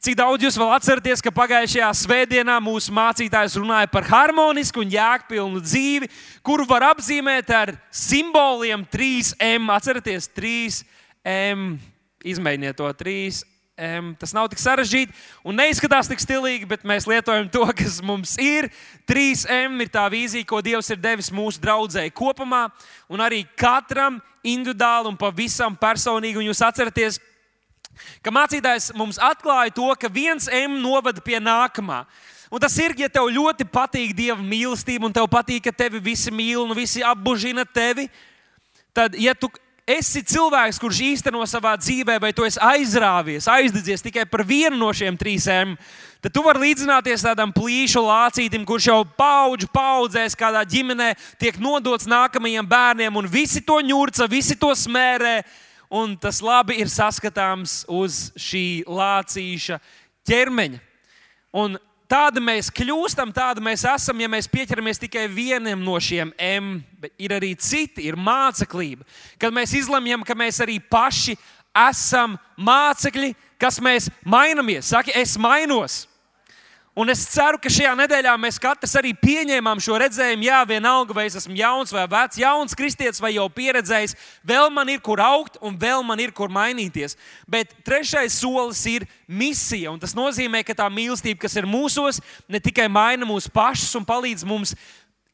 Cik daudz jūs vēl atceraties, ka pagājušajā svētdienā mūsu mācītājs runāja par harmonisku un jēgpilnu dzīvi, kuru var apzīmēt ar simboliem 3M. Atcerieties, 3M. Izmēģiniet to 3M. Tas nav tik sarežģīti un neizskatās tik stilīgi, bet mēs lietojam to, kas mums ir. 3M ir tā vīzija, ko Dievs ir devis mūsu draudzēji kopumā, un arī katram individuāli un pavisam personīgi. Un jūs atceraties, ka mācītājs mums atklāja to, ka viens M novada pie nākamā. Un tas ir, ja tev ļoti patīk Dieva mīlestība, un tev patīk, ka tevi visi mīl un visi apbužina tevi, tad, ja tu esi cilvēks, kurš īsteno savā dzīvē, vai tu esi aizrāvies, aizdedzies tikai par vienu no šiem trīsiem, tad tu vari līdzināties tādam plīšu lācītim, kurš jau paudžu paudzēs kādā ģimenē, tiek nodots nākamajiem bērniem, un visi to ņurca, visi to smērē un tas labi ir saskatāms uz šī lācīša ķermeņa. Un tāda mēs kļūstam, tāda mēs esam, ja mēs pieķeramies tikai vienam no šiem M. Bet ir arī citi, ir māceklība. Kad mēs izlemjam, ka mēs arī paši esam mācekļi, kas mēs mainamies. Saki, es mainos. Un es ceru, ka šajā nedēļā mēs katrs arī pieņēmām šo redzējumu. Jā, vienalga, vai es esmu jauns vai vecs, jauns kristietis vai jau pieredzējis, vēl man ir kur augt un vēl man ir kur mainīties. Bet trešais solis ir misija. Tas nozīmē, ka tā mīlestība, kas ir mūsos, ne tikai maina mūsu pašus un palīdz mums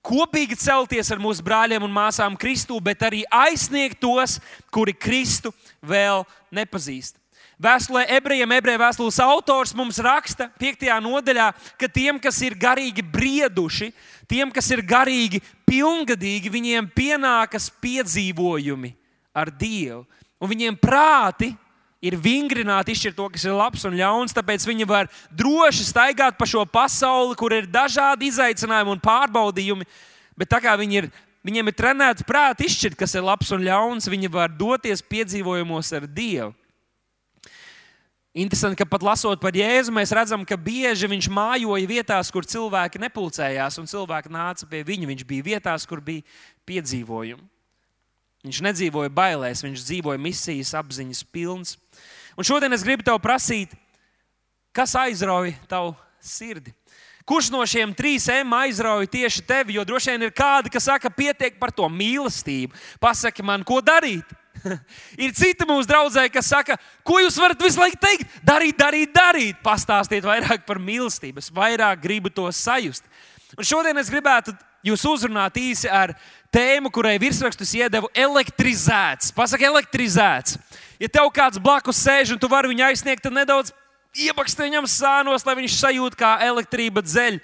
kopīgi celties ar mūsu brāļiem un māsām Kristū, bet arī aizsniegt tos, kuri Kristu vēl nepazīst. Vēstulē ebrejiem, ebreju vēstules autors mums raksta 5. nodaļā, ka tiem, kas ir garīgi brieduši, tiem, kas ir garīgi pilngadīgi, viņiem pienākas piedzīvojumi ar Dievu. Un viņiem prāti ir vingrināti, izšķirt to, kas ir labs un ļauns, tāpēc viņi var droši staigāt pa šo pasauli, kur ir dažādi izaicinājumi un pārbaudījumi. Bet tā kā viņi ir, viņiem ir trenēts prāti izšķirt, kas ir labs un ļauns, viņi var doties piedzīvojumos ar Dievu. Interesanti, ka pat lasot par Jēzu, mēs redzam, ka bieži viņš mājoja vietās, kur cilvēki nepulcējās, un cilvēki nāca pie viņa. Viņš bija vietās, kur bija piedzīvojumi. Viņš nedzīvoja bailēs, viņš dzīvoja misijas apziņas pilns. Un šodien es gribu tev prasīt, kas aizrauja tavu sirdi? Kurš no šiem trīs M aizrauja tieši tevi? Jo droši vien ir kādi, kas saka, pietiek par to mīlestību. Pasaki man, ko darīt? ir citi mūsu draugi, kas saka, ko jūs varat visu laiku teikt? Darīt, darīt, darīt. Pastāstiet vairāk par mīlestību. Es vairāk gribu to sajust. Un šodien es gribētu jūs uzrunāt īsi ar tēmu, kurai virsrakstus iedevu elektrizēts. Pasaka, elektrizēts. Ja tev kāds blakus sēž un tu vari viņu aizsniegt, tad nedaudz iebakst viņam sānos, lai viņš sajūta kā elektrība dzeļa.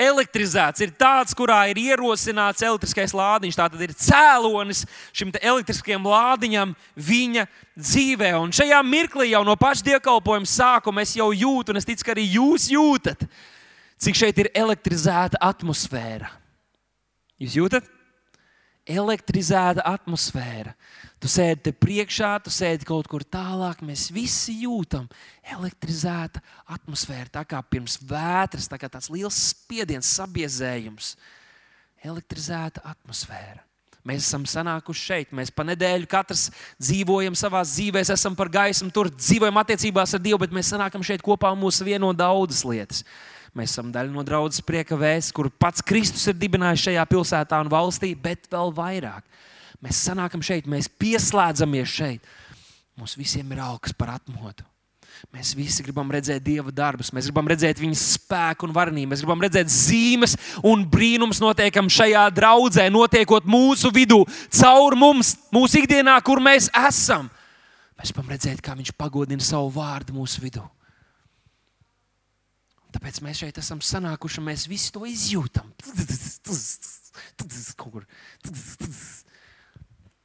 Elektrizēts ir tāds, kurā ir ierosināts elektriskais lādiņš. Tā tad ir cēlonis šim elektriskajam lādiņam viņa dzīvē. Un šajā mirklī jau no paša dievkalpojuma sākuma es jau jūtu, un es ticu, ka arī jūs jūtat, cik šeit ir elektrizēta atmosfēra. Jūs jūtat? Elektrizēta atmosfēra. Tu sēdi te priekšā, tu sēdi kaut kur tālāk. Mēs visi jūtam elektrizēta atmosfēra, tā kā pirms vētras, tā kā tāds liels spiediens, sabiezējums. Elektrizēta atmosfēra. Mēs esam sanākuši šeit. Mēs pa nedēļu katrs dzīvojam savā dzīvē, esam par gaismu, tur dzīvojam attiecībās ar Dievu, bet mēs sanākam šeit kopā un mūsu vieno daudzas lietas. Mēs esam daļa no draudzes prieka vēstures, kur pats Kristus ir dibinājis šajā pilsētā un valstī, bet vēl vairāk Mēs sanākam šeit, mēs pieslēdzamies šeit. Mums visiem ir augs par atmodu. Mēs visi gribam redzēt Dieva darbus, mēs gribam redzēt viņa spēku un varenību, mēs gribam redzēt zīmes un brīnums notiekam šajā draudzē, notiekot mūsu vidū, caur mums, mūsu ikdienā, kur mēs esam. Mēs gribam redzēt, kā viņš pagodina savu vārdu mūsu vidū. Tāpēc mēs šeit esam sanākuši un mēs visi to izjūtam. Kaut kur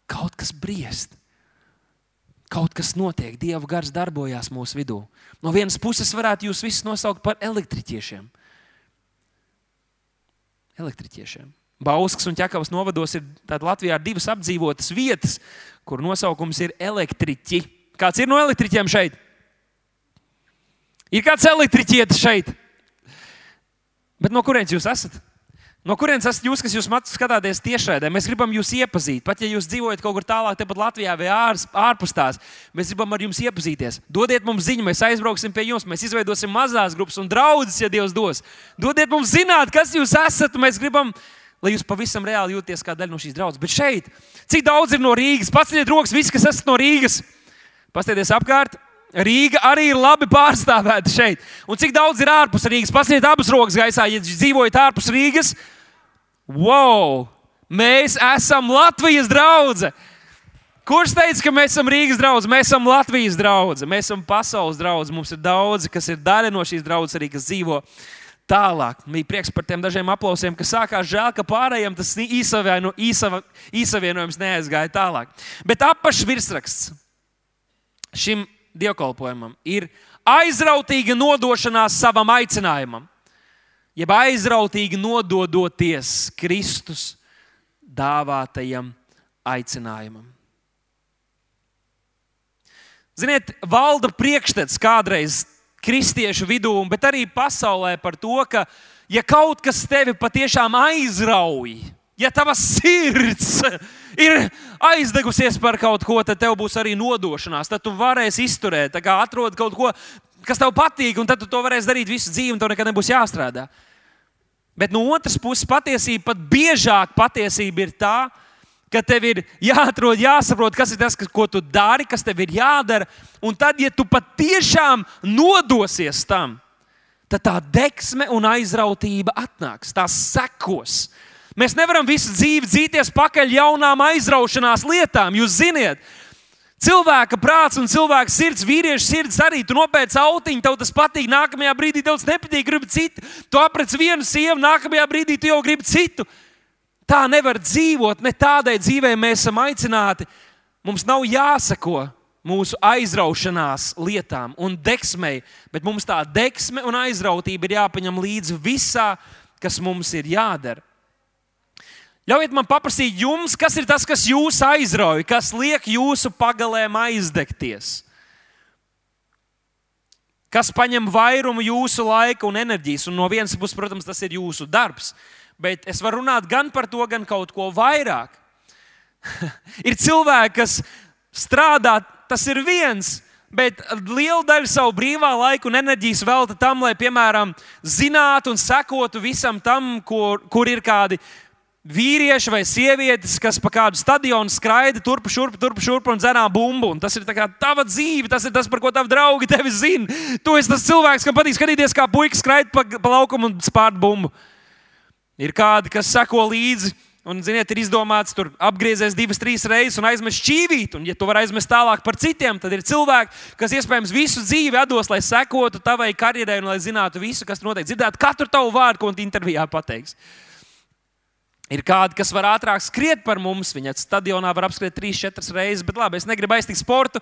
kaut kas briest. Kaut kas notiek, Dieva gars darbojās mūsu vidū. No vienas puses, varētu jūs visus nosaukt par elektriķiešiem. Elektriķiešiem. Bauskas un ķekavas novados ir Latvijā divas apdzīvotas vietas, kur nosaukums ir elektriķi. Kāds ir no elektriķiem šeit? Ir kāds elektriķietis šeit? Bet no kurienes jūs esat? No kurienes esat jūs, kas jūs skatāties tiešraidē? Mēs gribam jūs iepazīt. Pat ja jūs dzīvojat kaut kur tālāk, tepat Latvijā vai ārs, ārpus tās, mēs gribam ar jums iepazīties. Dodiet mums ziņu, mēs aizbrauksim pie jums, mēs izveidosim mazās grupas un draugus, ja Dievs dos. Dodiet mums zināt, kas jūs esat. Mēs gribam, lai jūs pavisam reāli jūties kā daļa no šīs draudzes. Bet šeit, cik daudz ir no Rīgas? Paceliet rokas, visi, kas esat no Rīgas. Pastieties apkārt. Rīga arī ir labi pārstāvēta šeit. Un cik daudz ir ārpus Rīgas? Pasniet abas rokas gaisā, ja dzīvojat ārpus Rīgas. Wow! Mēs esam Latvijas draugs! Kurš teica, ka mēs esam Rīgas draugs? Mēs esam Latvijas draugs, mēs esam pasaules draugs. Mums ir daudzi, kas ir daļa no šīs draudzes, arī kas dzīvo tālāk. Bija prieks par tiem dažiem aplausiem, kas sākās žēl, ka pārējiem tas īsavieno, īsava, īsavienojums neaizgāja tālāk. Bet apakšs virsraksts šim dievkalpojumam ir aizrautīga nodošanās savam aicinājumam jeb aizrautīgi nododoties Kristus dāvātajam aicinājumam. Ziniet, valda priekšstats kādreiz kristiešu vidū, bet arī pasaulē par to, ka, ja kaut kas tevi patiešām aizrauj, ja tava sirds ir aizdegusies par kaut ko, tad tev būs arī nodošanās. Tad tu varēsi izturēt, atrod kaut ko, kas tev patīk, un tad tu to varēsi darīt visu dzīvi, un tev nekad nebūs jāstrādā. Bet no otras puses, patiesība pat biežāk patiesība ir tā, ka tev ir jāatrod, jāsaprot, kas ir tas, ko tu dari, kas tev ir jādara. Un tad, ja tu patiešām nodosies tam, tad tā deksme un aizrautība atnāks, tās sekos. Mēs nevaram visu dzīvi dzīties pakaļ jaunām aizraušanās lietām. Jūs zināt, Cilvēka prāts un cilvēka sirds, vīrieša sirds arī. Tu nopērci autiņu, tev tas patīk, nākamajā brīdī tev tas nepatīk, gribi citu. Tu aprec vienu sievu, nākamajā brīdī tu jau gribi citu. Tā nevar dzīvot, ne tādai dzīvei mēs esam aicināti. Mums nav jāsako mūsu aizraušanās lietām un deksmei, bet mums tā deksme un aizrautība ir jāpaņem līdzi visā, kas mums ir jādara. Ļaujiet man paprasīt jums, kas ir tas, kas jūs aizrauja, kas liek jūsu pagalēm aizdegties. Kas paņem vairumu jūsu laika un enerģijas, un no vienas puses, protams, tas ir jūsu darbs. Bet es varu runāt gan par to, gan kaut ko vairāk. ir cilvēki, kas strādā, tas ir viens, bet lielu daļu savu brīvā laika un enerģijas velta tam, lai, piemēram, zinātu un sekotu visam tam, kur, kur ir kādi vīrieši vai sievietes, kas pa kādu stadionu skraida turp, šurp, turp, šurp un dzerā bumbu. Un tas ir tava dzīve, tas ir tas, par ko tavi draugi tevi zina. Tu esi tas cilvēks, kam patīk skatīties, kā puikas skraida pa, pa laukumu un spārta bumbu. Ir kādi, kas seko līdzi. Un, ziniet, ir izdomāts tur apgriezties divas, trīs reizes un aizmest šķīvīt. Un, ja tu vari aizmest tālāk par citiem, tad ir cilvēki, kas iespējams visu dzīvi dos, lai sekotu tavai karjerai un lai zinātu visu, kas notiek. Dzirdētu katru tavu vārdu, ko intervijā pateiks. Ir kādi, kas var ātrāk skriet par mums. Viņa stadionā var apskriet 3-4 reizes, bet labi, es negribu aiztikt sportu.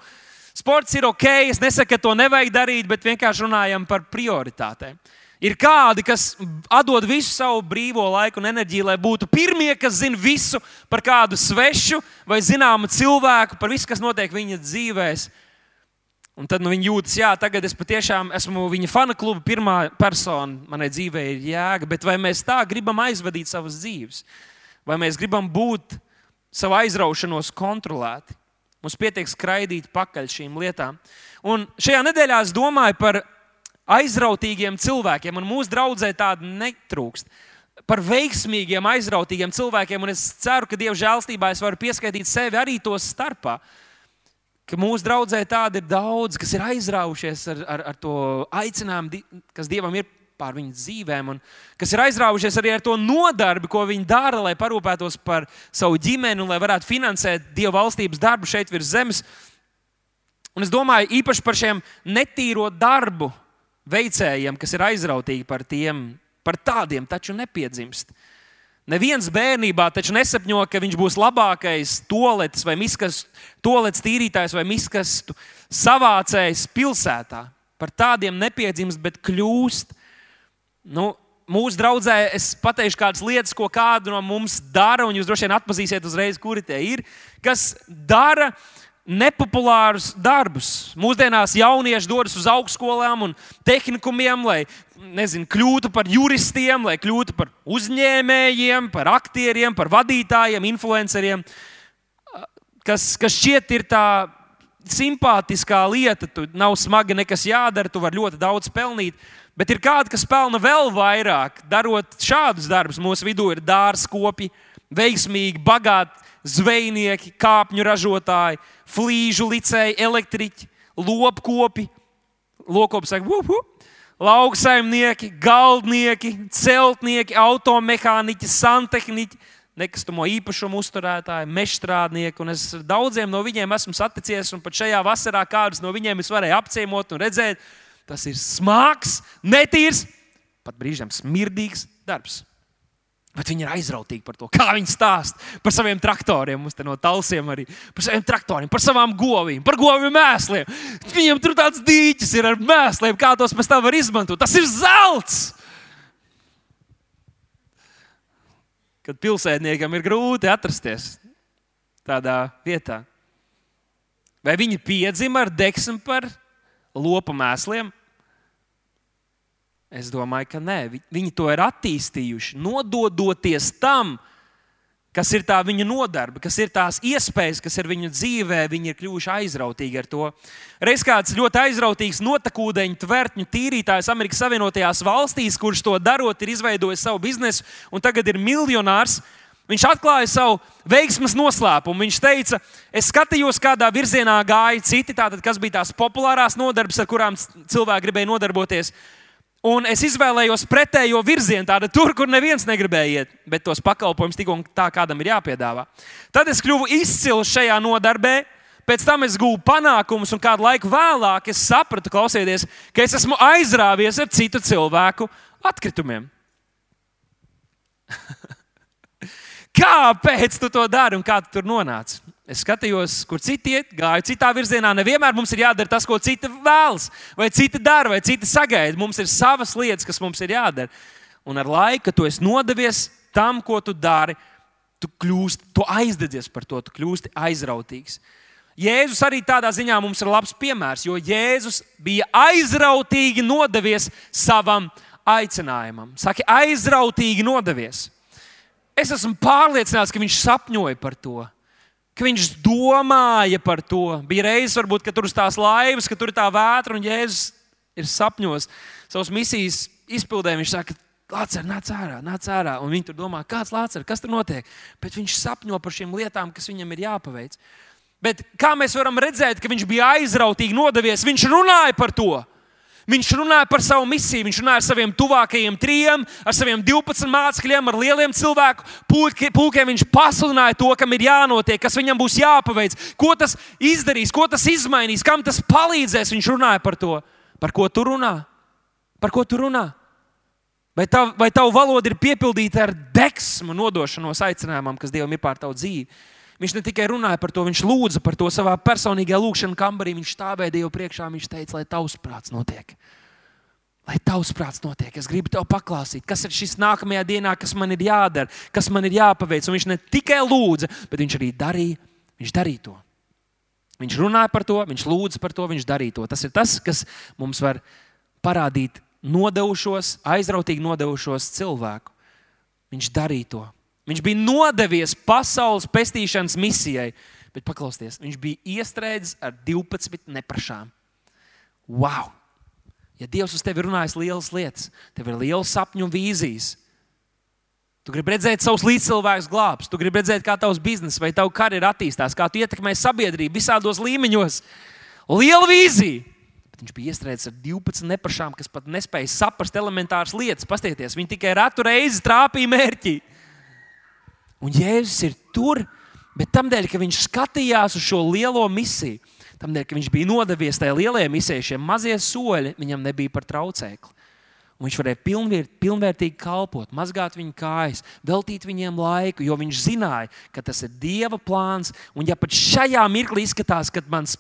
Sports ir ok, es nesaku, ka to nevajag darīt, bet vienkārši runājam par prioritātēm. Ir kādi, kas atdod visu savu brīvo laiku un enerģiju, lai būtu pirmie, kas zina visu par kādu svešu vai zināmu cilvēku, par visu, kas notiek viņa dzīvēm. Un tad nu, viņi jūtas, jā, tagad es patiešām esmu viņa fanu kluba pirmā persona. Manai dzīvē ir jēga, bet vai mēs tā gribam aizvadīt savas dzīves? Vai mēs gribam būt savu aizraušanos kontrolēti? Mums pietiek skraidīt pakaļ šīm lietām. Un šajā nedēļā es domāju par aizrautīgiem cilvēkiem, un mūsu draudzē tāda netrūkst. Par veiksmīgiem, aizrautīgiem cilvēkiem, un es ceru, ka Dieva žēlstībā es varu pieskaitīt sevi arī to starpā. Uh, ka mūsu draudzē tādi ir daudz, kas ir aizraujušies ar, ar, ar to aicinājumu, kas Dievam ir pār viņu dzīvēm, un kas ir aizraujušies arī ar to nodarbi, ko viņi dara, lai parūpētos par savu ģimeni un lai varētu finansēt Dieva valstības darbu šeit virs zemes. Un es domāju īpaši par šiem netīro darbu veicējiem, kas ir aizrautīgi par tiem, par tādiem taču nepiedzimst. Uh, Neviens bērnībā taču nesapņo, ka viņš būs labākais toaletes vai miskastu, toaletes tīrītājs vai miskastu savācējs pilsētā. Par tādiem nepiedzimst, bet kļūst. Nu, mūsu draudzē es pateikšu kādas lietas, ko kādu no mums dara, un jūs droši vien atpazīsiet uzreiz, kuri tie ir. Kas dara, nepopulārus darbus. Mūsdienās jaunieši dodas uz augstskolām un tehnikumiem, lai nezinu, kļūtu par juristiem, lai kļūtu par uzņēmējiem, par aktieriem, par vadītājiem, influenceriem, kas, kas šķiet ir tā simpātiskā lieta. Tu nav smagi nekas jādara, tu vari ļoti daudz pelnīt. Bet ir kādi, kas pelna vēl vairāk, darot šādus darbus. Mūsu vidū ir dārzkopi, veiksmīgi, bagāti zvejnieki, kāpņu ražotāji, flīžu licēji, elektriķi, lopkopi, lokopi saka, wup, wup, lauksaimnieki, galdnieki, celtnieki, automehāniķi, santehniķi, nekustamo īpašumu uzturētāji, mežstrādnieki. Un es daudziem no viņiem esmu saticies, un pat šajā vasarā kādus no viņiem es varēju apciemot un redzēt, tas ir smags, netīrs, pat brīžiem smirdīgs darbs. Bet viņi ir aizrautīgi par to, kā viņi stāsta par saviem traktoriem. Mums te no talsiem arī par saviem traktoriem, par savām govīm, par govīm mēsliem. Viņiem tur tāds dīķis ir ar mēsliem, kā tos pēc tam var izmantot. Tas ir zelts! Kad pilsētniekam ir grūti atrasties tādā vietā, vai viņi piedzima ar deksmu par lopu mēsliem? Es domāju, ka nē, viņi to ir attīstījuši, nododoties tam, kas ir tā viņa nodarbe, kas ir tās iespējas, kas ir viņu dzīvē, viņi ir kļuvuši aizrautīgi ar to. Reiz kāds ļoti aizrautīgs notekūdeņu tvērtņu tīrītājs Amerikas Savienotajās valstīs, kurš to darot, ir izveidojis savu biznesu un tagad ir miljonārs. Viņš atklāja savu veiksmas noslēpumu. Viņš teica, es skatījos, kādā virzienā gāja citi, tātad, kas bija tās populārās nodarbes, ar kurām cilvēki gribēja nodarboties. Un es izvēlējos pretējo virzienu, tādu tur, kur neviens negribēja iet, bet tos pakalpojumus tik un tā kādam ir jāpiedāvā. Tad es kļuvu izcils šajā nodarbē, pēc tam es gūstu panākumus, un kādu laiku vēlāk es sapratu, klausieties, ka es esmu aizrāvies ar citu cilvēku atkritumiem. Kāpēc tu to dari un kā tu tur nonāci? Es skatījos, kur citi iet, gāju citā virzienā. Nevienmēr mums ir jādara tas, ko citi vēlas, vai citi dara, vai citi sagaida. Mums ir savas lietas, kas mums ir jādara. Un ar laiku, kad tu esi nodevies tam, ko tu dari, tu kļūsti, tu aizdedzies par to, tu kļūsti aizrautīgs. Jēzus arī tādā ziņā mums ir labs piemērs, jo Jēzus bija aizrautīgi nodevies savam aicinājumam. Saki, aizrautīgi nodevies. Es esmu pārliecināts, ka viņš sapņoja par to ka viņš domāja par to. Bija reizes, varbūt, kad tur ir tās laivas, ka tur ir tā vētra un jēzus ir sapņos savas misijas izpildē. Viņš saka, Lācer, nāc ārā, nāc ārā. Un viņi tur domā, kāds Lācer, kas tur notiek. Bet viņš sapņo par šīm lietām, kas viņam ir jāpaveic. Bet kā mēs varam redzēt, ka viņš bija aizrautīgi nodevies, viņš runāja par to. Viņš runāja par savu misiju, viņš runāja ar saviem tuvākajiem trijiem, ar saviem 12 mācekļiem, ar lieliem cilvēku pulkiem. Viņš pasludināja to, kam ir jānotiek, kas viņam būs jāpaveic, ko tas izdarīs, ko tas izmainīs, kam tas palīdzēs. Viņš runāja par to, par ko tu runā. Par ko tu runā? Vai, tav, vai tavu valoda ir piepildīta ar deksmu, nodošanos aicinājumam, kas Dievam ir pār tavu dzīvi? Viņš ne tikai runāja par to, viņš lūdza par to savā personīgajā lūkšanā kambarī. Viņš stāvēja Dievu priekšā, viņš teica, lai tavs prāts notiek. Lai tavs prāts notiek, es gribu tev paklāstīt, kas ir šis nākamajā dienā, kas man ir jādara, kas man ir jāpaveic. Un viņš ne tikai lūdza, bet viņš arī darīja, viņš darīja to. Viņš runāja par to, viņš lūdza par to, viņš darīja to. Tas ir tas, kas mums var parādīt nodevušos, aizrautīgi nodevušos cilvēku. Viņš darīja to. Viņš bija nodevies pasaules pestīšanas misijai, bet paklausieties, viņš bija iestrēdzis ar 12 neprašām. Wow! Ja Dievs uz tevi runājas lielas lietas, tev ir liels sapņu un vīzijas. Tu gribi redzēt savus līdzcilvēkus glābs, tu gribi redzēt, kā tavs biznesa vai tavs karjeras attīstās, kā tu ietekmē sabiedrību visādos līmeņos. Liela vīzija! Bet viņš bija iestrēdzis ar 12 nepašām, kas pat nespēja saprast elementāras lietas. Pastieties, viņi tikai retu reizi trāpīja mērķi. Un Jēzus ir tur, bet tādēļ, ka viņš skatījās uz šo lielo misiju, tādēļ, ka viņš bija nodevies tajā lielajā misijā, šie mazie soļi viņam nebija par traucēkli. Un viņš varēja pilnvērt, pilnvērtīgi kalpot, mazgāt viņu kājas, veltīt viņiem laiku, jo viņš zināja, ka tas ir Dieva plāns. Un ja pat šajā mirklī izskatās, ka mans,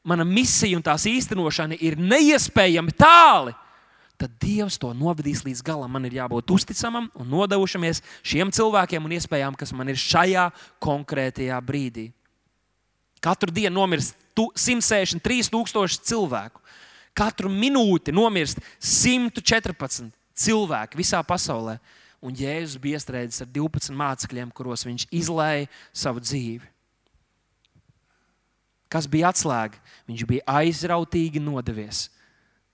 mana misija un tās īstenošana ir neiespējami tālu, tad Dievs to novadīs līdz galam. Man ir jābūt uzticamam un nodevušamies šiem cilvēkiem un iespējām, kas man ir šajā konkrētajā brīdī. Katru dienu nomirst 163,000 cilvēku. Katru minūti nomirst 114 cilvēki visā pasaulē. Un Jēzus bija iestrēdzis ar 12 mācekļiem, kuros viņš izlēja savu dzīvi. Kas bija atslēga? Viņš bija aizrautīgi nodevies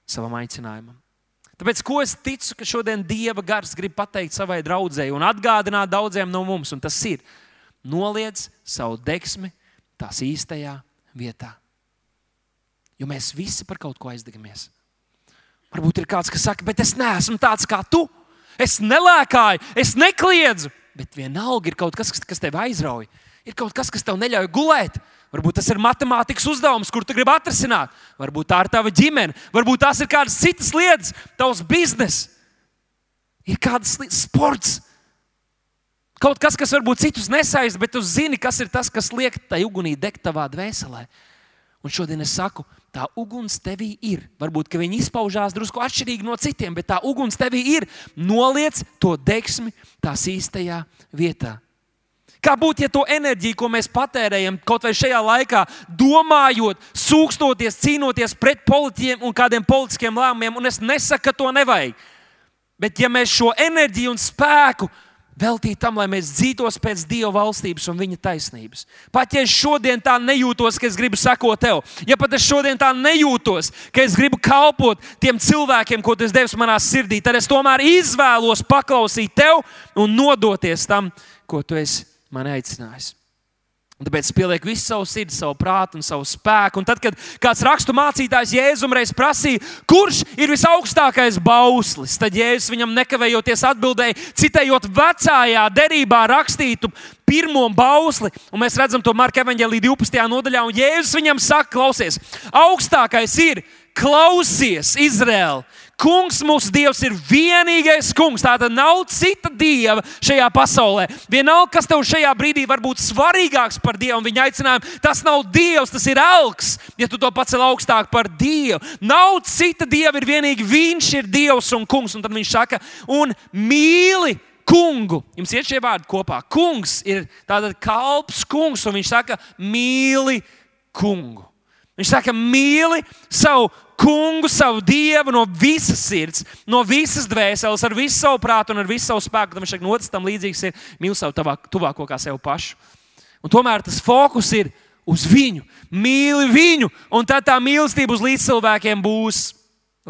savam aicinājumam. Tāpēc, ko es ticu, ka šodien Dieva gars grib pateikt savai draudzēji un atgādināt daudziem no mums, un tas ir noliec savu deksmi tās īstajā vietā. Jo mēs visi par kaut ko aizdegamies. Varbūt ir kāds, kas saka, bet es neesmu tāds kā tu. Es nelēkāju, es nekliedzu, bet vienalga ir kaut kas, kas tev aizrauja. Ir kaut kas, kas tev neļauj gulēt. Varbūt tas ir matemātikas uzdevums, kur tu gribi atrisināt. Varbūt tā ir tava ģimene, varbūt tās ir kādas citas lietas, tavs bizness, ir lietas, sports. Kaut kas, kas varbūt citus nesaista, bet tu zini, kas ir tas, kas liek tai ugunī degt tavā dvēselē. Un šodien es saku, tā uguns tevī ir. Varbūt viņi izpaužās drusku atšķirīgi no citiem, bet tā uguns tevī ir. Noliec to deksmi tās īstajā vietā. Kā būtu, ja to enerģiju, ko mēs patērējam kaut vai šajā laikā, domājot, sūkstoties, cīnoties pret politiķiem un kādiem politiskiem lēmumiem, un es nesaku, ka to nevajag. Bet ja mēs šo enerģiju un spēku veltīt tam, lai mēs dzīvotos pēc Dieva valstības un Viņa taisnības. Pat ja es šodien tā nejūtos, ka es gribu sekot tev, ja pat es šodien tā nejūtos, ka es gribu kalpot tiem cilvēkiem, ko tu devis manā sirdī, tad es tomēr izvēlos paklausīt tev un nodoties tam, ko tu esi man aicinājis. Un tāpēc es pielieku visu savu sirdi, savu prātu un savu spēku. Un tad, kad kāds rakstu mācītājs Jēzum reiz prasīja, kurš ir visaugstākais bauslis, tad Jēzus viņam nekavējoties atbildēja, citējot vecajā derībā rakstītu pirmo bausli. Un mēs redzam to Marka evanģēlī 12. nodaļā, un Jēzus viņam saka, klausies, augstākais ir klausies, Izraēla! Kungs, mūsu Dievs, ir vienīgais kungs. Tā tad nav cita dieva šajā pasaulē. Vienalga, kas tev šajā brīdī var būt svarīgāks par Dievu un viņa aicinājumu, tas nav Dievs, tas ir elks, ja tu to pacel augstāk par Dievu. Nav cita dieva, ir vienīgi Viņš ir Dievs un kungs. Un tad viņš saka, un mīli kungu. Jums ir šie vārdi kopā. Kungs ir tāds kalps, kungs, un viņš saka, mīli kungu. Viņš saka, mīli savu kungu, savu dievu no visas sirds, no visas dvēseles, ar visu savu prātu un ar visu savu spēku. Tam viņš saka, otrs tam līdzīgs ir mīl savu tavā, tuvāko kā sev pašu. Un tomēr tas fokus ir uz viņu, mīli viņu, un tad tā mīlestība uz līdzcilvēkiem būs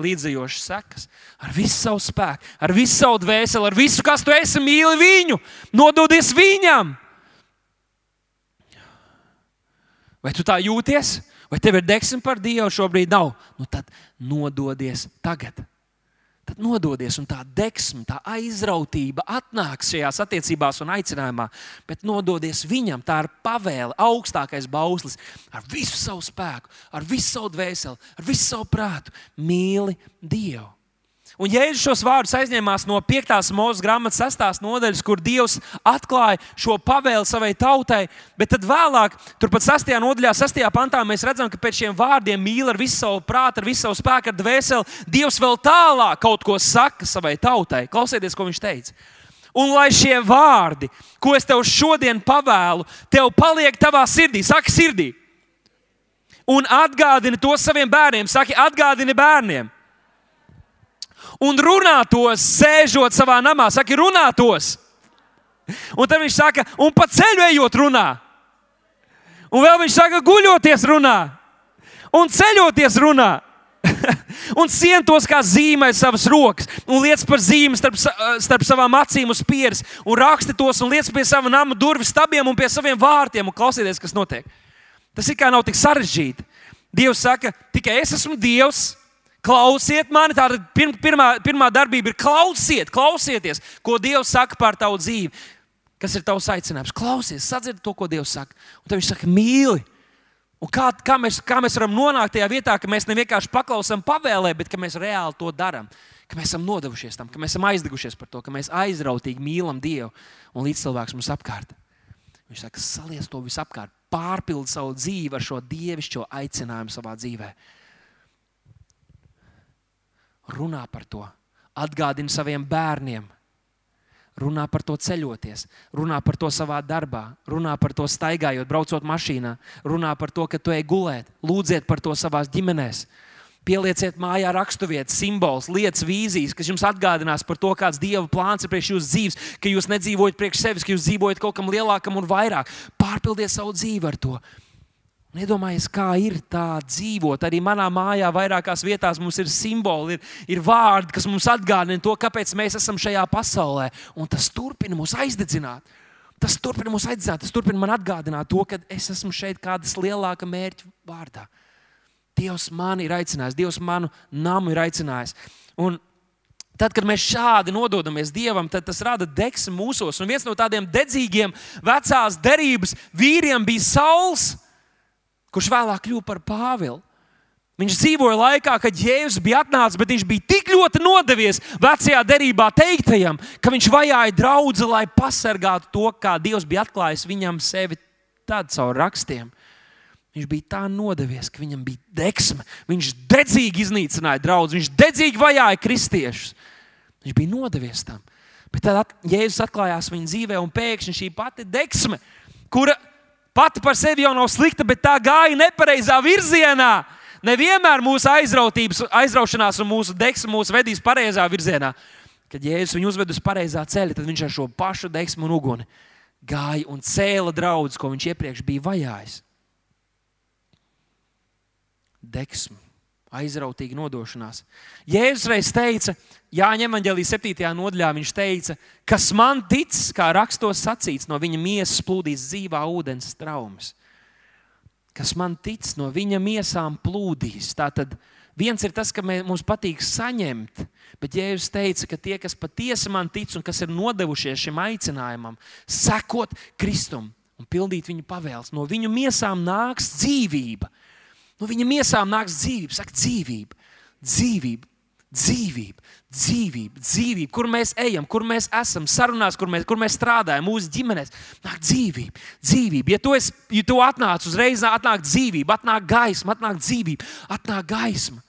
līdzējošas sekas. Ar visu savu spēku, ar visu savu dvēseli, ar visu, kas tu esi, mīli viņu, nododies viņam. Vai tu tā jūties? Vai tev ir deksme par Dievu šobrīd? Nav. Nu, tad nododies tagad. Tad nododies, un tā deksme, tā aizrautība atnāks šajās attiecībās un aicinājumā. Bet nododies viņam, tā ir pavēle, augstākais bauslis, ar visu savu spēku, ar visu savu dvēseli, ar visu savu prātu. Mīli Dievu. Un Jēzus šos vārdus aizņēmās no 5. mūža grāmatas 6. nodaļas, kur Dievs atklāja šo pavēli savai tautai. Bet tad vēlāk, turpat 6. nodaļā, 6. pantā, mēs redzam, ka pēc šiem vārdiem mīl ar visu savu prātu, ar visu savu spēku, ar dvēseli. Dievs vēl tālāk kaut ko saka savai tautai. Klausieties, ko viņš teica. Un lai šie vārdi, ko es tev šodien pavēlu, tev paliek tavā sirdī, saka, sirdī. Un atgādini to saviem bērniem, saki, atgādini bērniem un runātos, sēžot savā namā. Saka, runātos. Un tad viņš saka, un pa ceļu ejot, runā. Un vēl viņš saka, guļoties, runā. Un ceļoties, runā. un sientos kā zīmē savas rokas, un liec par zīmi starp, starp savām acīm uz pieres, un raksti tos, un liec pie sava nama durvju stabiem un pie saviem vārtiem, un klausieties, kas notiek. Tas ir kā nav tik sarežģīti. Dievs saka, tikai es esmu Dievs, Klausiet mani, tā ir pirmā, pirmā darbība, ir klausiet, klausieties, ko Dievs saka par tavu dzīvi. Kas ir tavs aicinājums? Klausies, sadzird to, ko Dievs saka. Un tad viņš saka, mīli. Un kā, kā, mēs, kā mēs varam nonākt tajā vietā, ka mēs ne vienkārši paklausām pavēlē, bet ka mēs reāli to darām. Ka mēs esam nodevušies tam, ka mēs esam aizdegušies par to, ka mēs aizrautīgi mīlam Dievu un līdzcilvēks mums apkārt. Viņš saka, saliec to visapkārt, pārpildi savu dzīvi ar šo dievišķo aicinājumu savā dzīvēm runā par to, atgādini saviem bērniem, Runā par to ceļoties, runā par to savā darbā, runā par to staigājot, braucot mašīnā, runā par to, ka tu ej gulēt, lūdziet par to savā ģimenēs. Pielieciet mājā raksturvietas, simbols, lietas, vīzijas, kas jums atgādinās par to, kāds Dieva plāns ir priekš jūsu dzīves, ka jūs nedzīvojat priekš sevis, ka jūs dzīvojat kaut kam lielākam un vairāk. Pārpildiet savu dzīvi ar to. Nedomājiet, kā ir tā dzīvot. Arī manā mājā, vairākās vietās mums ir simboli, ir, ir vārdi, kas mums atgādina to, kāpēc mēs esam šajā pasaulē. Un tas turpina mūs aizdedzināt. Tas turpina mūs aizdedzināt, tas turpina man atgādināt to, ka es esmu šeit kādas lielāka mērķa vārdā. Dievs mani ir aicinājis, Dievs manu namu ir aicinājis. Un Tad, kad mēs šādi nododamies Dievam, tad tas rada deksmu mūsos. Un viens no tādiem dedzīgiem vecās derības vīriem bija Sauls, kurš vēlāk kļuva par Pāvilu. Viņš dzīvoja laikā, kad Jēzus bija atnācis, bet viņš bija tik ļoti nodevies vecajā derībā teiktajam, ka viņš vajāja draugu, lai pasargātu to, kā Dievs bija atklājis viņam sevi tad caur rakstiem. Viņš bija tā nodevies, ka viņam bija deksme. Viņš dedzīgi iznīcināja draugus, viņš dedzīgi vajāja kristiešus. Viņš bija nodevies tam. Bet tad Jēzus atklājās viņa dzīvē, un pēkšņi šī pati deksme, kura pati par sevi jau nav slikta, bet tā gāja nepareizā virzienā. Nevienmēr mūsu aizraušanās un mūsu deksme mūs vedīs pareizā virzienā. Kad Jēzus viņu uzved uz pareizā ceļa, tad viņš ar šo pašu deksmu un uguni gāja un cēla draugus, ko viņš iepriekš bija vajājis deksmu, aizrautīga nodošanās. Jēzus reiz teica, Jāņem Evangelijas 7. nodaļā, viņš teica, kas man tic, kā rakstos sacīts, no viņa miesas plūdīs dzīvā ūdens traumas. Kas man tic, no viņa miesām plūdīs. Tātad viens ir tas, ka mums patīk saņemt, bet Jēzus teica, ka tie, kas patiesi man tic un kas ir nodevušies šim aicinājumam, sekot Kristum un pildīt viņa pavēles, no viņu miesām nāks dzīvība. No viņa miesām nāks dzīvība, saka, dzīvība, dzīvība, dzīvība, dzīvība, dzīvība, kur mēs ejam, kur mēs esam, sarunās, kur mēs, kur mēs strādājam, mūsu ģimenēs. Nāk dzīvība, dzīvība. Ja tu, esi, ja tu atnāc uzreiz, atnāk dzīvība, atnāk gaisma, atnāk dzīvība, atnāk gaisma.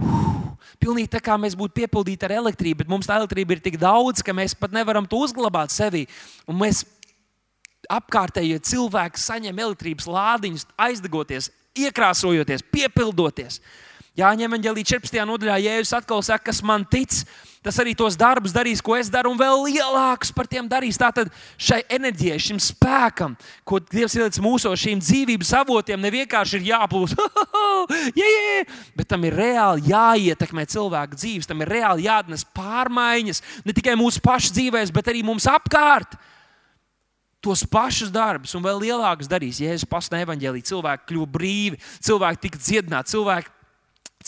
Uf, pilnīgi tā kā mēs būtu piepildīti ar elektrību, bet mums tā elektrība ir tik daudz, ka mēs pat nevaram to uzglabāt sevī. Un mēs apkārtējie cilvēki saņem elektrības lādiņus, aizdegoties, iekrāsojoties, piepildoties. Jāņem Evangelija 14. nodaļā, Jēzus atkal saka, kas man tic, tas arī tos darbus darīs, ko es daru, un vēl lielākus par tiem darīs. Tātad šai enerģijai, šim spēkam, ko Dievs ielicis mūsu šīm dzīvības avotiem, ne vienkārši ir jāplūst, yeah, yeah, bet tam ir reāli jāietekmē cilvēku dzīves, tam ir reāli jāatnes pārmaiņas ne tikai mūsu pašu dzīvēs, bet arī mums apkārt tos pašus darbus un vēl lielākus darīs. Jēzus pasniedz evaņģēlī, cilvēki kļuva brīvi, cilvēki tika dziedināti, cilvēki,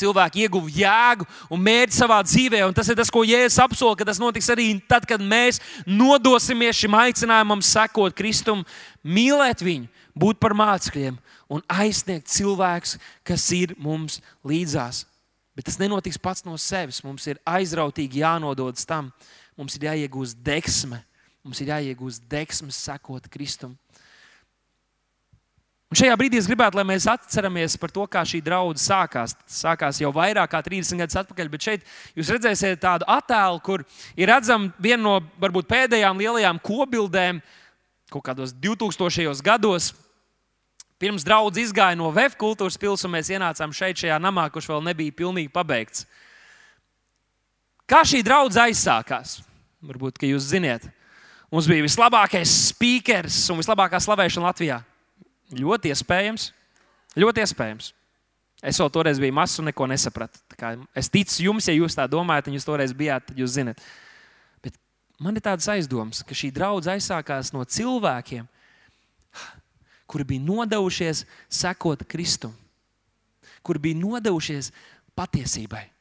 cilvēki ieguva jēgu un mērķi savā dzīvē. Un tas ir tas, ko Jēzus apsola, ka tas notiks arī tad, kad mēs nodosimies šim aicinājumam, sekot Kristum, mīlēt viņu, būt par mācekļiem un aizsniegt cilvēkus, kas ir mums līdzās. Bet tas nenotiks pats no sevis. Mums ir aizrautīgi jānododas tam, mums ir jāiegūst deksme Mums ir jāiegūst deksmes, sekot Kristum. Un šajā brīdī es gribētu, lai mēs atceramies par to, kā šī draudzene sākās. Tas sākās jau vairāk kā 30 gadus atpakaļ, bet šeit jūs redzēsiet tādu attēlu, kur ir redzama viena no varbūt pēdējām lielajām kobildēm kaut kādos 2000. gados. Pirms draudzes izgāja no Vēja kultūras pilsētas, un mēs ienācām šeit, šajā namā, kurš vēl nebija pilnīgi pabeigts. Kā šī draudzene aizsākās? Varbūt jūs zināt. Mums bija vislabākais speakers un vislabākā slavēšana Latvijā. Ļoti iespējams. Ļoti iespējams. Es vēl toreiz biju mazs un neko nesapratu. Es ticu jums, ja jūs tā domājat, un jūs toreiz bijāt, tad jūs zinat. Bet man ir tādas aizdomas, ka šī draudzene aizsākās no cilvēkiem, kuri bija nodevušies sekot Kristum, kuri bija nodevušies patiesībai.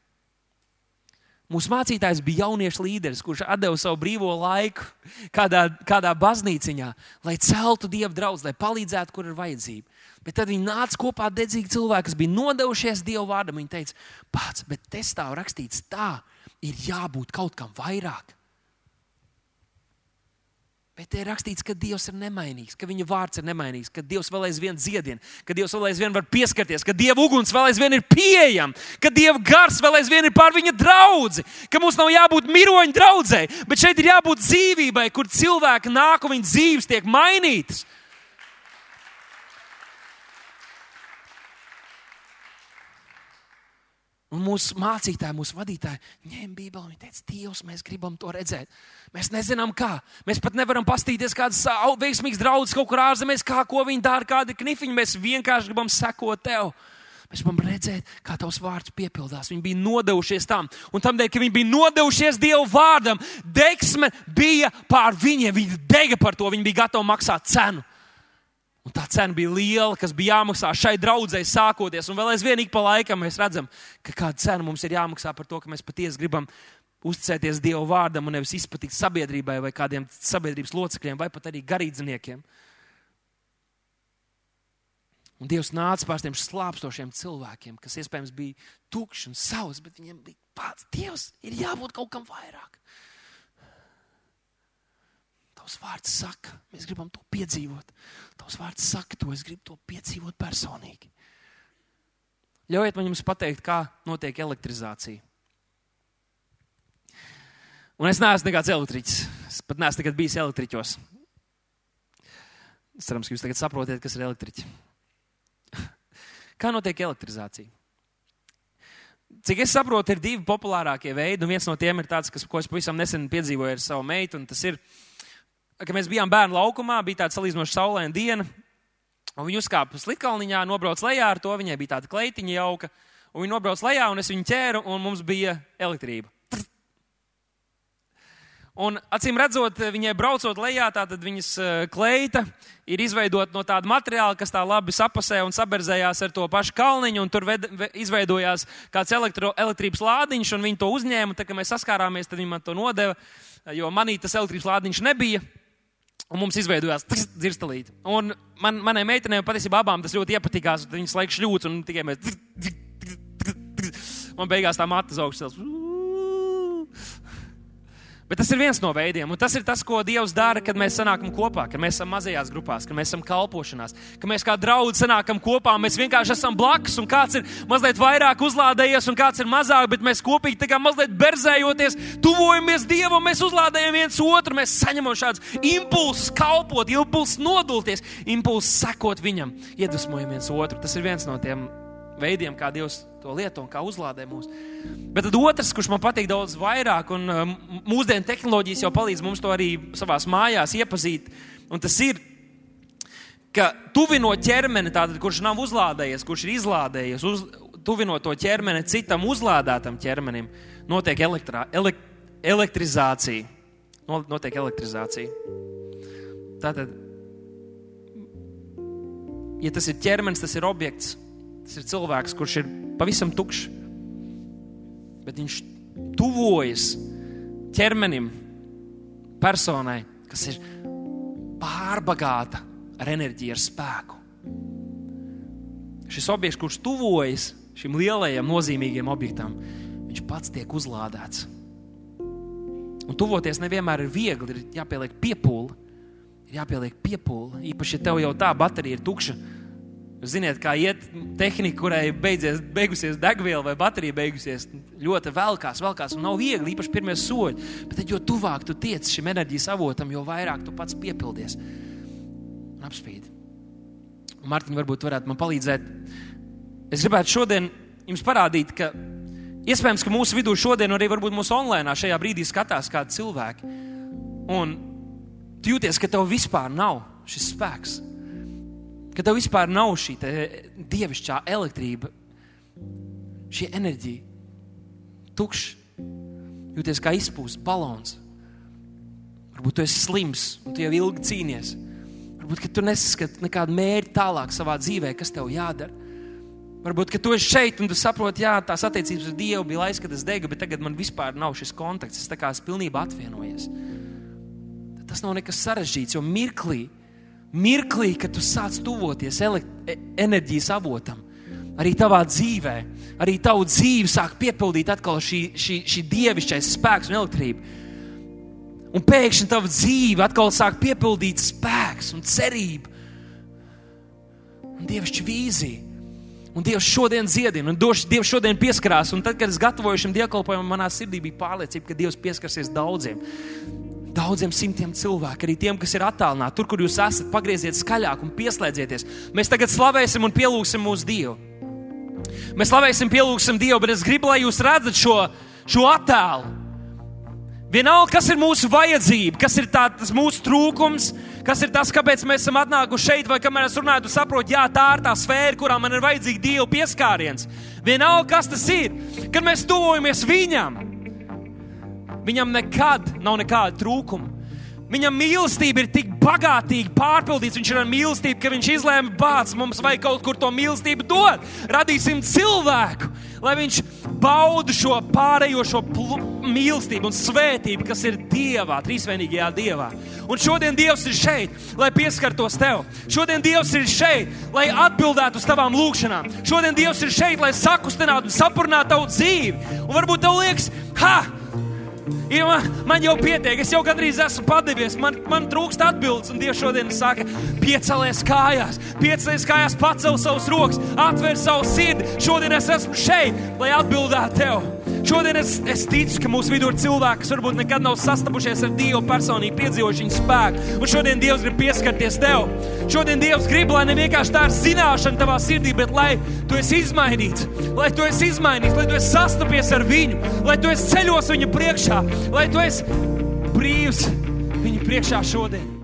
Mūsu mācītājs bija jauniešu līderis, kurš deva savu brīvo laiku kādā, kādā baznīciņā, lai celtu dievu draugu, lai palīdzētu, kur ir vajadzība. Bet tad viņi nāca kopā dedzīgi cilvēki, kas bija nodevušies dievu vārdam. Viņi teica, pats, bet te stāv rakstīts tā, ir jābūt kaut kam vairāk. Bet te ir rakstīts, ka Dievs ir nemainīgs, ka Viņa vārds ir nemainīgs, ka Dievs vēl aizvien dziedina, ka Dievs vēl aizvien var pieskarties, ka Dieva uguns vēl aizvien ir pieejama, ka Dieva gars vēl aizvien ir pār viņa draugu. Ka mums nav jābūt miroņu draudzē, bet šeit ir jābūt dzīvībai, kur cilvēki nāk un viņu dzīves tiek mainītas. Un mūsu mācītāji, mūsu vadītāji ņēma Bībeli un teica, Dievs, mēs gribam to redzēt. Mēs nezinām, kā. Mēs pat nevaram paskatīties, kādas veiksmīgas draudzes kaut kur ārzemēs, kā ko viņi dara, kādi knifiņi. Mēs vienkārši gribam sekot tev. Mēs gribam redzēt, kā tavs vārds piepildās. Viņi bija nodevušies tam. Un tam dēļ, ka viņi bija nodevušies Dieva vārdam, deksme bija pār viņiem. Viņi dega par to, viņi bija gatavi maksāt cenu. Un tā cena bija liela, kas bija jāmaksā šai draudzēji sākoties. Un vēl aizvien ik pa laikam mēs redzam, ka kāda cena mums ir jāmaksā par to, ka mēs patiesi gribam uzticēties Dieva vārdam un nevis izpatikt sabiedrībai vai kādiem sabiedrības locekļiem vai pat arī garīdzniekiem. Un Dievs nāca pār tiem slāpstošiem cilvēkiem, kas iespējams bija tukši un savs, bet viņiem bija pats Dievs, ir jābūt kaut kam vairāk. Tavs vārds saka, mēs gribam to piedzīvot. Tavs vārds saka, to es gribu to piedzīvot personīgi. Ļaujiet man jums pateikt, kā notiek elektrizācija. Un es neesmu nekāds elektriķis. Es pat neesmu nekad bijis elektriķos. Ceru, ka jūs tagad saprotat, kas ir elektriķi. Kā notiek elektrizācija? Cik es saprotu, ir divi populārākie veidi, un viens no tiem ir tāds, kas, ko es pavisam nesen piedzīvoju ar savu meitu, un tas ir uh, kad mēs bijām bērnu laukumā, bija tāda salīdzinoši saulaina diena. Un viņa uzkāpa slitkalniņā, nobrauca lejā ar to. Viņai bija tāda kleitiņa jauka. Un viņa nobrauca lejā, un es viņu ķēru, un mums bija elektrība. Un, acīm redzot, viņai braucot lejā, tātad viņas eh, kleita ir izveidota no tāda materiāla, kas tā labi sapasē un saberzējās ar to pašu kalniņu, un tur ved, izveidojās kāds elektro, elektrības lādiņš, un viņi to uzņēma. Tad, kad mēs saskārāmies, tad viņi man to nodeva, jo manī tas elektrības lādiņš nebija. Un mums izveidojās dzirstelīte. Un man, manai meitenei patiesībā abām tas ļoti iepatikās. Viņas laikam šļūts un tikai mēs. Un beigās tā matra augsts. Bet tas ir viens no veidiem, un tas ir tas, ko Dievs dara, kad mēs sanākam kopā, kad mēs esam mazajās grupās, kad mēs esam kalpošanās, kad mēs kā draugi sanākam kopā. Mēs vienkārši esam blakus, un kāds ir mazliet vairāk uzlādējies, un kāds ir mazāk, bet mēs kopīgi tā kā mazliet berzējoties, tuvojamies Dievam, mēs uzlādējam viens otru, mēs saņemam šādus impulsus kalpot, impulsus nodulties, impulsus sekot viņam, iedvesmojam viens otru. Tas ir viens no tiem veidiem, kā Dievs to lieto un kā uzlādē mūs. Bet tad otrs, kurš man patīk daudz vairāk, un um, mūsdienu tehnoloģijas jau palīdz mums to arī savā mājās iepazīt, un tas ir, ka tuvinot ķermeni, tātad, kurš nav uzlādējies, kurš ir izlādējies, uz, tuvinot to ķermeni citam uzlādētam ķermenim, notiek elektrā, elek, elektrizācija. Notiek elektrizācija. Tātad, ja tas ir ķermenis, tas ir objekts, Tas ir cilvēks, kurš ir pavisam tukšs, bet viņš tuvojas ķermenim, personai, kas ir pārbagāta ar enerģiju, ar spēku. Šis objekts, kurš tuvojas šim lielajam, nozīmīgajam objektam, viņš pats tiek uzlādēts. Un tuvoties nevienmēr ir viegli, ir jāpieliek piepūle. Ir jāpieliek piepūle. Īpaši, ja tev jau tā baterija ir tukša, Ziniet, kā iet tehnika, kurai beidzies, beigusies degviela vai baterija beigusies, ļoti velkās, velkās un nav viegli, īpaši pirmie soļi. Bet tad, jo tuvāk tu tiec šim enerģijas avotam, jo vairāk tu pats piepildies un apspīd. Un Mārtiņ, varbūt varētu man palīdzēt. Es gribētu šodien jums parādīt, ka iespējams, ka mūsu vidū šodien, arī varbūt mūsu online šajā brīdī skatās kādi cilvēki. Un tu jūties, ka tev vispār nav šis spēks ka tev vispār nav šī dievišķā elektrība, šī enerģija, tukšs, jūties kā izpūsts balons. Varbūt tu esi slims un tu jau ilgi cīnies. Varbūt tu nesaskati nekādu mērķi tālāk savā dzīvē, kas tev jādara. Varbūt tu esi šeit un tu saproti, jā, tās attiecības ar Dievu bija laiks, kad es degu, bet tagad man vispār nav šis kontakts. Es tā kā esmu pilnībā atvienojies. Tas nav nekas sarežģīts, jo mirklī mirklī, kad tu sāc tuvoties e, enerģijas avotam, arī tavā dzīvē, arī tavu dzīvi sāk piepildīt atkal šī, šī, šī dievišķais spēks un elektrība. Un pēkšņi tava dzīve atkal sāk piepildīt spēks un cerība. Un Dievs vīzija. Un Dievs šodien dziedina, un Dievs šodien pieskarās. Un tad, kad es gatavoju šim dievkalpojumam, manā sirdī bija pārliecība, ka Dievs pieskarsies daudziem. Daudziem simtiem cilvēku, arī tiem, kas ir attālināti, tur, kur jūs esat, pagrieziet skaļāk un pieslēdzieties. Mēs tagad slavēsim un pielūgsim mūsu Dievu. Mēs slavēsim, pielūgsim Dievu, bet es gribu, lai jūs redzat šo, šo attēlu. Vienalga, kas ir mūsu vajadzība, kas ir tā, tas mūsu trūkums, kas ir tas, kāpēc mēs esam atnākuši šeit, vai kamēr es runāju, tu saproti, jā, tā ir tā sfēra, kurā man ir vajadzīga Dieva pieskāriens. Vienalga, kas tas ir, kad mēs tuvojamies Viņam, Viņam nekad nav nekāda trūkuma. Viņam mīlestība ir tik bagātīga, pārpildīta. Viņš ir ar mīlestību, ka viņš izlēma, bācis, mums vajag kaut kur to mīlestību dot. Radīsim cilvēku, lai viņš baudu šo pārējo šo mīlestību un svētību, kas ir Dievā, trīsvienīgajā Dievā. Un šodien Dievs ir šeit, lai pieskartos tev. Šodien Dievs ir šeit, lai atbildētu uz tavām lūgšanām. Šodien Dievs ir šeit, lai sakustinātu un sapurnātu tavu dzīvi. Un varbūt tev liekas, ha! Ja man, man jau pietiek, es jau gandrīz esmu padevies, man, man trūkst atbildes. Un Dievs šodien saka, piecelies kājās, piecelies kājās, pacel savus rokas, atver savu sirdi. Šodien es esmu šeit, lai atbildētu tev. Šodien es, es ticu, ka mūsu vidū ir cilvēki, kas varbūt nekad nav sastapušies ar Dievu personīgi, piedzīvojuši viņa spēku. Un šodien Dievs grib pieskarties tev. Šodien Dievs grib, lai ne vienkārši tā ir zināšana tavā sirdī, bet lai tu esi izmainīts, lai tu esi izmainīts, lai tu esi sastapies ar viņu, lai tu esi ceļos viņa priekšā, lai tu esi brīvs viņa priekšā šodien.